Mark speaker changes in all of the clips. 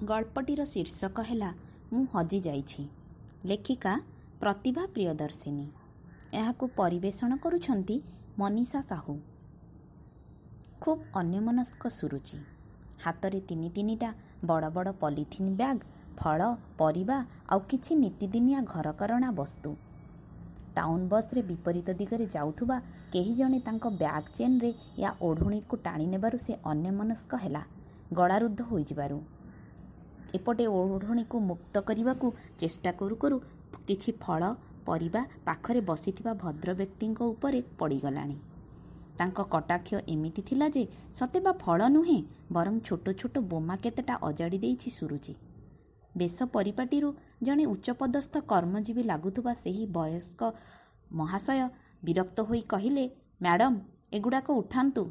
Speaker 1: ଗଳ୍ପଟିର ଶୀର୍ଷକ ହେଲା ମୁଁ ହଜିଯାଇଛି ଲେଖିକା ପ୍ରତିଭା ପ୍ରିୟଦର୍ଶିନୀ। ଏହାକୁ ପରିବେଷଣ କରୁଛନ୍ତି ମନୀଷା ସାହୁ। ଖୁବ୍ ଅନ୍ୟମନସ୍କ ସୁରୁଚି। ହାତରେ ତିନି ତିନିଟା ବଡ଼ ବଡ଼ ପଲିଥିନ୍ ବ୍ୟାଗ୍ ଫଳ ପରିବା ଆଉ କିଛି ନିତିଦିନିଆ ଘରକରଣା ବସ୍ତୁ। ଟାଉନ୍ ବସ୍ରେ ବିପରୀତ ଦିଗରେ ଯାଉଥିବା କେହି ଜଣେ ତାଙ୍କ ବ୍ୟାଗ୍ ଚେନ୍ରେ ୟା ଓଢ଼ଣୀକୁ ଟାଣି ନେବାରୁ ସେ ଅନ୍ୟମନସ୍କ ହେଲା। ଗଳାରୁଦ୍ଧ ହୋଇଯିବାରୁ। ଏପଟେ ଓଢ଼ଣୀକୁ ମୁକ୍ତ କରିବାକୁ ଚେଷ୍ଟା କରୁ କରୁ କିଛି ଫଳ ପରିବା ପାଖରେ ବସିଥିବା ଭଦ୍ରବ୍ୟକ୍ତିଙ୍କ ଉପରେ ପଡ଼ିଗଲାଣି। ତାଙ୍କ କଟାକ୍ଷ ଏମିତି ଥିଲା ଯେ ସତେ ବା ଫଳ ନୁହେଁ ବରଂ ଛୋଟ ଛୋଟ ବୋମା କେତେଟା ଅଜାଡ଼ି ଦେଇଛି ସୁରୁଚି। ବେଶ ପରିପାଟିରୁ ଜଣେ ଉଚ୍ଚପଦସ୍ଥ କର୍ମଜୀବୀ ଲାଗୁଥିବା ସେହି ବୟସ୍କ ମହାଶୟ ବିରକ୍ତ ହୋଇ କହିଲେ ମ୍ୟାଡ଼ାମ୍ ଏଗୁଡ଼ାକ ଉଠାନ୍ତୁ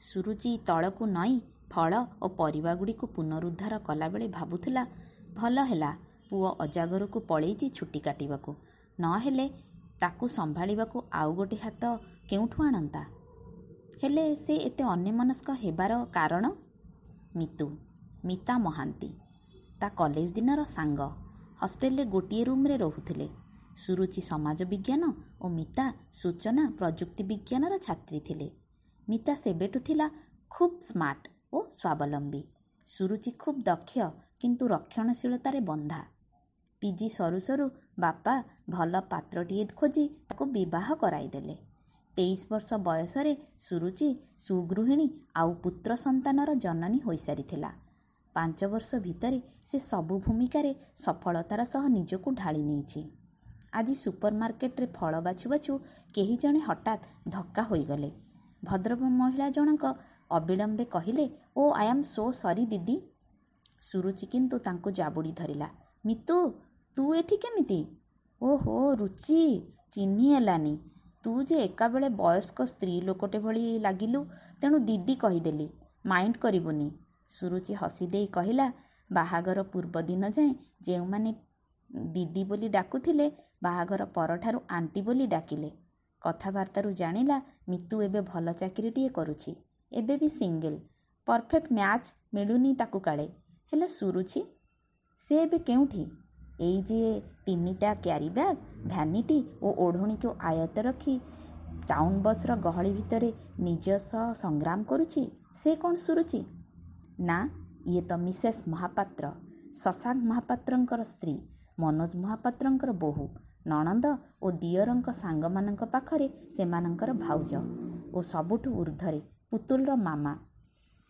Speaker 1: ସୁରୁଚି ତଳକୁ ନଇଁ ଫଳ ଓ ପରିବାଗୁଡ଼ିକୁ ପୁନରୁଦ୍ଧାର କଲାବେଳେ ଭାବୁଥିଲା ଭଲ ହେଲା ପୁଅ ଅଜାଗରକୁ ପଳେଇଛି ଛୁଟି କାଟିବାକୁ। ନହେଲେ ତାକୁ ସମ୍ଭାଳିବାକୁ ଆଉ ଗୋଟେ ହାତ କେଉଁଠୁ ଆଣନ୍ତା? ହେଲେ ସେ ଏତେ ଅନ୍ୟମନସ୍କ ହେବାର କାରଣ? ମିତୁ ମିତା ମହାନ୍ତି। ତା କଲେଜ ଦିନର ସାଙ୍ଗ। ହଷ୍ଟେଲରେ ଗୋଟିଏ ରୁମ୍ରେ ରହୁଥିଲେ। ସୁରୁଚି ସମାଜ ବିଜ୍ଞାନ ଓ ମିତା ସୂଚନା ପ୍ରଯୁକ୍ତି ବିଜ୍ଞାନର ଛାତ୍ରୀ ଥିଲେ। ମିତା ସେବେଠୁ ଥିଲା ଖୁବ୍ ସ୍ମାର୍ଟ। ଓ ସ୍ୱାବଲମ୍ବୀ। ସୁରୁଚି ଖୁବ୍ ଦକ୍ଷ କିନ୍ତୁ ରକ୍ଷଣଶୀଳତାରେ ବନ୍ଧା। ପିଜି ସରୁ ସରୁ ବାପା ଭଲ ପାତ୍ରଟିଏ ଖୋଜି ତାକୁ ବିବାହ କରାଇଦେଲେ। ତେଇଶ ବର୍ଷ ବୟସରେ ସୁରୁଚି ସୁଗୃହିଣୀ ଆଉ ପୁତ୍ର ସନ୍ତାନର ଜନନୀ ହୋଇସାରିଥିଲା। ପାଞ୍ଚ ବର୍ଷ ଭିତରେ ସେ ସବୁ ଭୂମିକାରେ ସଫଳତାର ସହ ନିଜକୁ ଢାଳି ନେଇଛି। ଆଜି ସୁପର ମାର୍କେଟରେ ଫଳ ବାଛୁ ବାଛୁ କେହି ଜଣେ ହଠାତ୍ ଧକ୍କା ହୋଇଗଲେ। ଭଦ୍ର ମହିଳା ଜଣକ ଅବିଳମ୍ବେ କହିଲେ ଓ ଆଇ ଆମ୍ ସୋ ସରି ଦିଦି ସୁରୁଚି କିନ୍ତୁ ତାଙ୍କୁ ଜାବୁଡ଼ି ଧରିଲା ମିତୁ ତୁ ଏଠି କେମିତି ଓହୋ ରୁଚି ଚିହ୍ନି ହେଲାନି। ତୁ ଯେ ଏକାବେଳେ ବୟସ୍କ ସ୍ତ୍ରୀ ଲୋକଟେ ଭଳି ଲାଗିଲୁ ତେଣୁ ଦିଦି କହିଦେଲି ମାଇଣ୍ଡ କରିବୁନି ସୁରୁଚି ହସି ଦେଇ କହିଲା ବାହାଘର ପୂର୍ବ ଦିନ ଯାଏଁ ଯେଉଁମାନେ ଦିଦି ବୋଲି ଡାକୁଥିଲେ ବାହାଘର ପରଠାରୁ ଆଣ୍ଟି ବୋଲି ଡାକିଲେ। କଥାବାର୍ତ୍ତାରୁ ଜାଣିଲା ମିତୁ ଏବେ ଭଲ ଚାକିରିଟିଏ କରୁଛି। ଏବେ ବି ସିଙ୍ଗଲ। ପରଫେକ୍ଟ ମ୍ୟାଚ୍ ମିଳୁନି ତାକୁ କାଳେ। ହେଲେ ସୁରୁଛି ସେ ଏବେ କେଉଁଠି? ଏଇ ଯେ ତିନିଟା କ୍ୟାରି ବ୍ୟାଗ୍ ଭ୍ୟାନିଟି ଓ ଓଢ଼ଣୀକୁ ଆୟତ ରଖି ଟାଉନ୍ ବସ୍ର ଗହଳି ଭିତରେ ନିଜ ସହ ସଂଗ୍ରାମ କରୁଛି ସେ କ'ଣ ସୁରୁଛି ନା ଇଏ ତ ମିସେସ୍ ମହାପାତ୍ର ଶଶାଙ୍କ ମହାପାତ୍ରଙ୍କର ସ୍ତ୍ରୀ ମନୋଜ ମହାପାତ୍ରଙ୍କର ବୋହୂ ନଣନ୍ଦ ଓ ଦିଅରଙ୍କ ସାଙ୍ଗମାନଙ୍କ ପାଖରେ ସେମାନଙ୍କର ଭାଉଜ ଓ ସବୁଠୁ ଉର୍ଦ୍ଧ୍ୱରେ ପୁତୁଲର ମାମା।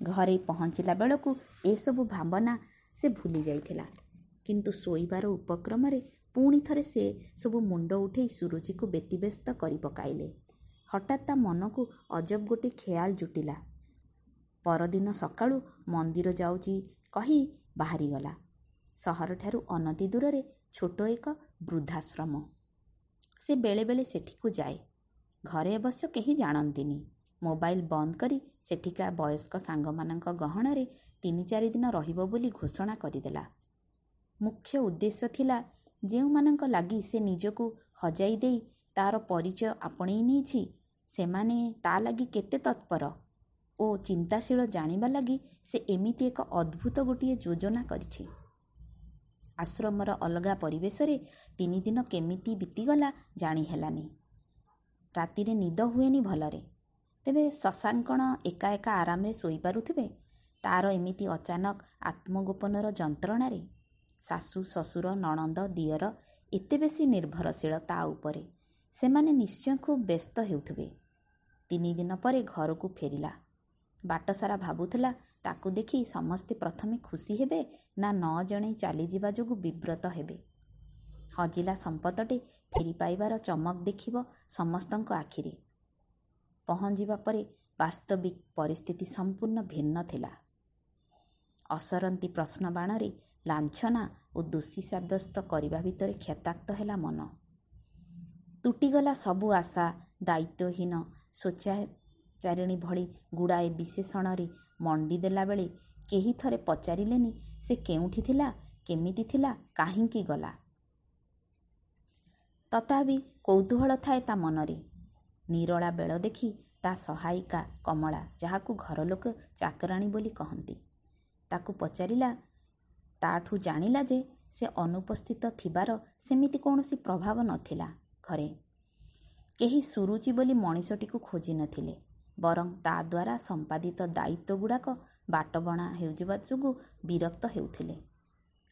Speaker 1: ଘରେ ପହଞ୍ଚିଲା ବେଳକୁ ଏସବୁ ଭାବନା ସେ ଭୁଲି ଯାଇଥିଲା। କିନ୍ତୁ ଶୋଇବାର ଉପକ୍ରମରେ ପୁଣି ଥରେ ସେ ସବୁ ମୁଣ୍ଡ ଉଠେଇ ସୁରୁଚିକୁ ବ୍ୟତିବ୍ୟସ୍ତ କରି ପକାଇଲେ। ହଠାତ୍ ତା ମନକୁ ଅଜବ ଗୋଟିଏ ଖେୟାଲ ଜୁଟିଲା। ପରଦିନ ସକାଳୁ ମନ୍ଦିର ଯାଉଛି କହି ବାହାରିଗଲା। ସହରଠାରୁ ଅନତି ଦୂରରେ ଛୋଟ ଏକ ବୃଦ୍ଧାଶ୍ରମ। ସେ ବେଳେବେଳେ ସେଠିକୁ ଯାଏ। ଘରେ ଅବଶ୍ୟ କେହି ଜାଣନ୍ତିନି। ମୋବାଇଲ ବନ୍ଦ କରି ସେଠିକା ବୟସ୍କ ସାଙ୍ଗମାନଙ୍କ ଗହଣରେ ତିନି ଚାରି ଦିନ ରହିବ ବୋଲି ଘୋଷଣା କରିଦେଲା। ମୁଖ୍ୟ ଉଦ୍ଦେଶ୍ୟ ଥିଲା ଯେଉଁମାନଙ୍କ ଲାଗି ସେ ନିଜକୁ ହଜାଇ ଦେଇ ତାର ପରିଚୟ ଆପଣେଇ ନେଇଛି ସେମାନେ ତା ଲାଗି କେତେ ତତ୍ପର ଓ ଚିନ୍ତାଶୀଳ ଜାଣିବା ଲାଗି ସେ ଏମିତି ଏକ ଅଦ୍ଭୁତ ଗୋଟିଏ ଯୋଜନା କରିଛି। ଆଶ୍ରମର ଅଲଗା ପରିବେଶରେ ତିନି ଦିନ କେମିତି ବିତିଗଲା ଜାଣି ହେଲାନି। ରାତିରେ ନିଦ ହୁଏନି ଭଲରେ। ତେବେ ଶଶାଙ୍କଣ ଏକା ଏକା ଆରାମରେ ଶୋଇପାରୁଥିବେ? ତାର ଏମିତି ଅଚାନକ ଆତ୍ମଗୋପନର ଯନ୍ତ୍ରଣାରେ? ଶାଶୁ ଶ୍ୱଶୁର ନଣନ୍ଦ ଦିଅର ଏତେ ବେଶୀ ନିର୍ଭରଶୀଳ ତା ଉପରେ। ସେମାନେ ନିଶ୍ଚୟ ଖୁବ୍ ବ୍ୟସ୍ତ ହେଉଥିବେ। ତିନି ଦିନ ପରେ ଘରକୁ ଫେରିଲା। ବାଟସାରା ଭାବୁଥିଲା ତାକୁ ଦେଖି ସମସ୍ତେ ପ୍ରଥମେ ଖୁସି ହେବେ ନା ନ ଜଣେଇ ଚାଲିଯିବା ଯୋଗୁଁ ବିବ୍ରତ ହେବେ। ହଜିଲା ସମ୍ପଦଟେ ଫେରି ପାଇବାର ଚମକ ଦେଖିବ ସମସ୍ତଙ୍କ ଆଖିରେ। ପହଞ୍ଚିବା ପରେ ବାସ୍ତବିକ ପରିସ୍ଥିତି ସମ୍ପୂର୍ଣ୍ଣ ଭିନ୍ନ ଥିଲା। ଅସରନ୍ତି ପ୍ରଶ୍ନ ବାଣରେ ଲାଞ୍ଛନା ଓ ଦୋଷୀ ସାବ୍ୟସ୍ତ କରିବା ଭିତରେ କ୍ଷତାକ୍ତ ହେଲା ମନ। ତୁଟିଗଲା ସବୁ ଆଶା ଦାୟିତ୍ୱହୀନ ସ୍ୱେଚ୍ଛାଚାରିଣୀ ଭଳି ଗୁଡ଼ାଏ ବିଶେଷଣରେ ମଣ୍ଡି ଦେଲାବେଳେ କେହି ଥରେ ପଚାରିଲେନି ସେ କେଉଁଠି ଥିଲା କେମିତି ଥିଲା କାହିଁକି ଗଲା। ତଥାପି କୌତୂହଳ ଥାଏ ତା ମନରେ। ନିରଳା ବେଳ ଦେଖି ତା ସହାୟିକା କମଳା ଯାହାକୁ ଘରଲୋକ ଚାକରାଣୀ ବୋଲି କହନ୍ତି। ତାକୁ ପଚାରିଲା ତାଠୁ ଜାଣିଲା ଯେ ସେ ଅନୁପସ୍ଥିତ ଥିବାର ସେମିତି କୌଣସି ପ୍ରଭାବ ନଥିଲା ଘରେ। କେହି ସୁରୁଚି ବୋଲି ମଣିଷଟିକୁ ଖୋଜି ନଥିଲେ। ବରଂ ତା ଦ୍ୱାରା ସମ୍ପାଦିତ ଦାୟିତ୍ୱଗୁଡ଼ାକ ବାଟବଣା ହେଉଯିବା ଯୋଗୁଁ ବିରକ୍ତ ହେଉଥିଲେ।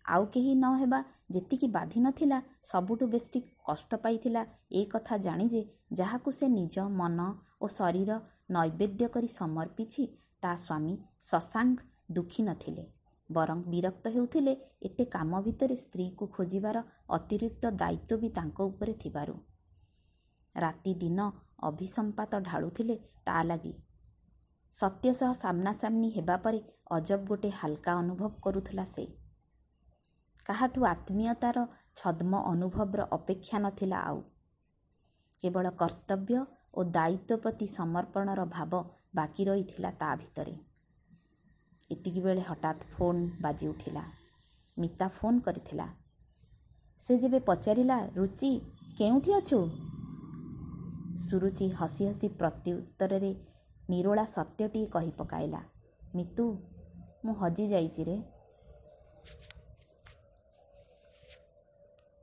Speaker 1: ଆଉ କେହି ନ ହେବା ଯେତିକି ବାଧି ନଥିଲା ସବୁଠୁ ବେଶୀ କଷ୍ଟ ପାଇଥିଲା ଏ କଥା ଜାଣି ଯେ ଯାହାକୁ ସେ ନିଜ ମନ ଓ ଶରୀର ନୈବେଦ୍ୟ କରି ସମର୍ପିଛି ତା ସ୍ୱାମୀ ଶଶାଙ୍କ ଦୁଃଖୀ ନଥିଲେ ବରଂ ବିରକ୍ତ ହେଉଥିଲେ ଏତେ କାମ ଭିତରେ ସ୍ତ୍ରୀକୁ ଖୋଜିବାର ଅତିରିକ୍ତ ଦାୟିତ୍ୱ ବି ତାଙ୍କ ଉପରେ ଥିବାରୁ। ରାତି ଦିନ ଅଭିସମ୍ପାତ ଢାଳୁଥିଲେ ତା ଲାଗି। ସତ୍ୟ ସହ ସାମ୍ନାସାମ୍ନି ହେବା ପରେ ଅଜବ ଗୋଟେ ହାଲକା ଅନୁଭବ କରୁଥିଲା ସେ। କାହାଠୁ ଆତ୍ମୀୟତାର ଛଦ୍ମ ଅନୁଭବର ଅପେକ୍ଷା ନଥିଲା ଆଉ। କେବଳ କର୍ତ୍ତବ୍ୟ ଓ ଦାୟିତ୍ୱ ପ୍ରତି ସମର୍ପଣର ଭାବ ବାକି ରହିଥିଲା ତା ଭିତରେ। ଏତିକିବେଳେ ହଠାତ୍ ଫୋନ୍ ବାଜି ଉଠିଲା ମିତା ଫୋନ୍ କରିଥିଲା। ସେ ଯେବେ ପଚାରିଲା ରୁଚି କେଉଁଠି ଅଛୁ? ସୁରୁଚି ହସି ହସି ପ୍ରତ୍ୟୁତ୍ତରରେ ନିରୋଳା ସତ୍ୟଟିଏ କହି ପକାଇଲା। ମିତୁ ମୁଁ ହଜି ଯାଇଛି ରେ।